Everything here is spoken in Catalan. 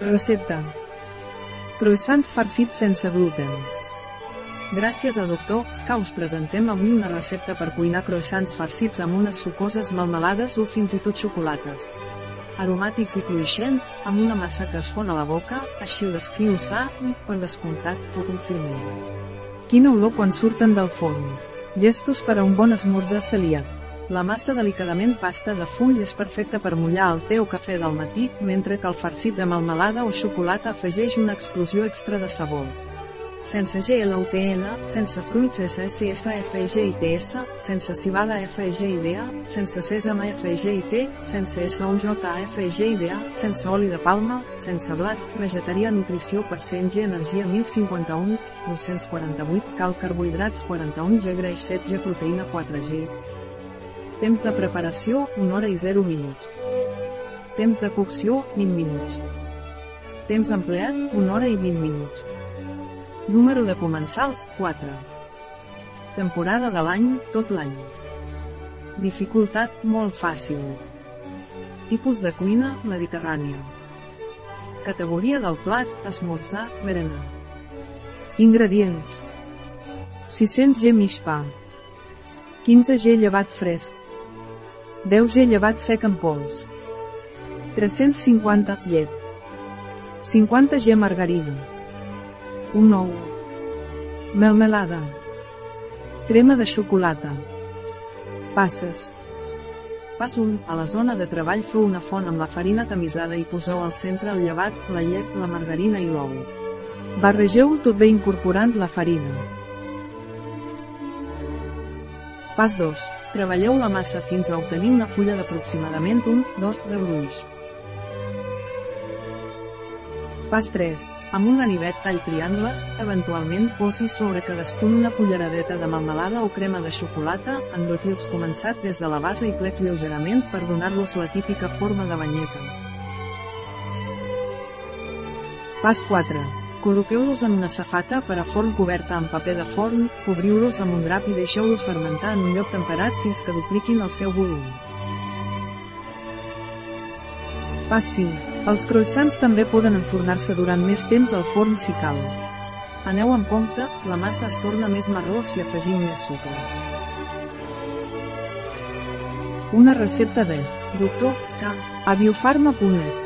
Recepta. Croissants farcits sense gluten. Gràcies a Dr. Ska us presentem avui una recepta per cuinar croissants farcits amb unes sucoses melmelades o fins i tot xocolates. Aromàtics i cruixents, amb una massa que es fon a la boca, així ho descriu Sa, i, per descomptat, ho confirmo. Quina olor quan surten del forn. Llestos per a un bon esmorzar celíac. La massa delicadament pasta de full és perfecta per mullar el o cafè del matí, mentre que el farcit de melmelada o xocolata afegeix una explosió extra de sabor. Sense GLUTN, sense fruits SSSFGITS, sense cibada FGIDA, sense sèsam FGIT, sense SOJFGIDA, sense oli de palma, sense blat, vegetarià nutrició per 100 G energia 1051, 248 cal carbohidrats 41 G greix 7 G proteïna 4G. Temps de preparació, 1 hora i 0 minuts. Temps de cocció, 20 minuts. Temps empleat, 1 hora i 20 minuts. Número de comensals, 4. Temporada de l'any, tot l'any. Dificultat, molt fàcil. Tipus de cuina, mediterrània. Categoria del plat, esmorzar, berenar. Ingredients. 600 g mig pa. 15 g llevat fresc. 10 g llevat sec en pols. 350 llet. 50 g margarina. Un ou. Melmelada. Crema de xocolata. Passes. Pas 1. A la zona de treball feu una font amb la farina tamisada i poseu al centre el llevat, la llet, la margarina i l'ou. Barregeu tot bé incorporant la farina. Pas 2. Treballeu la massa fins a obtenir una fulla d'aproximadament 1-2 de gruix. Pas 3. Amb un ganivet tall triangles, eventualment posi sobre cadascun una culleradeta de melmelada o crema de xocolata, endotils començat des de la base i plecs lleugerament per donar-los la típica forma de banyeta. Pas 4. Col·loqueu-los en una safata per a forn coberta amb paper de forn, cobriu-los amb un drap i deixeu-los fermentar en un lloc temperat fins que dupliquin el seu volum. Pas 5. Els croissants també poden enfornar-se durant més temps al forn si cal. Aneu amb compte, la massa es torna més marró si afegim més sucre. Una recepta de Dr. Ska a biofarma.es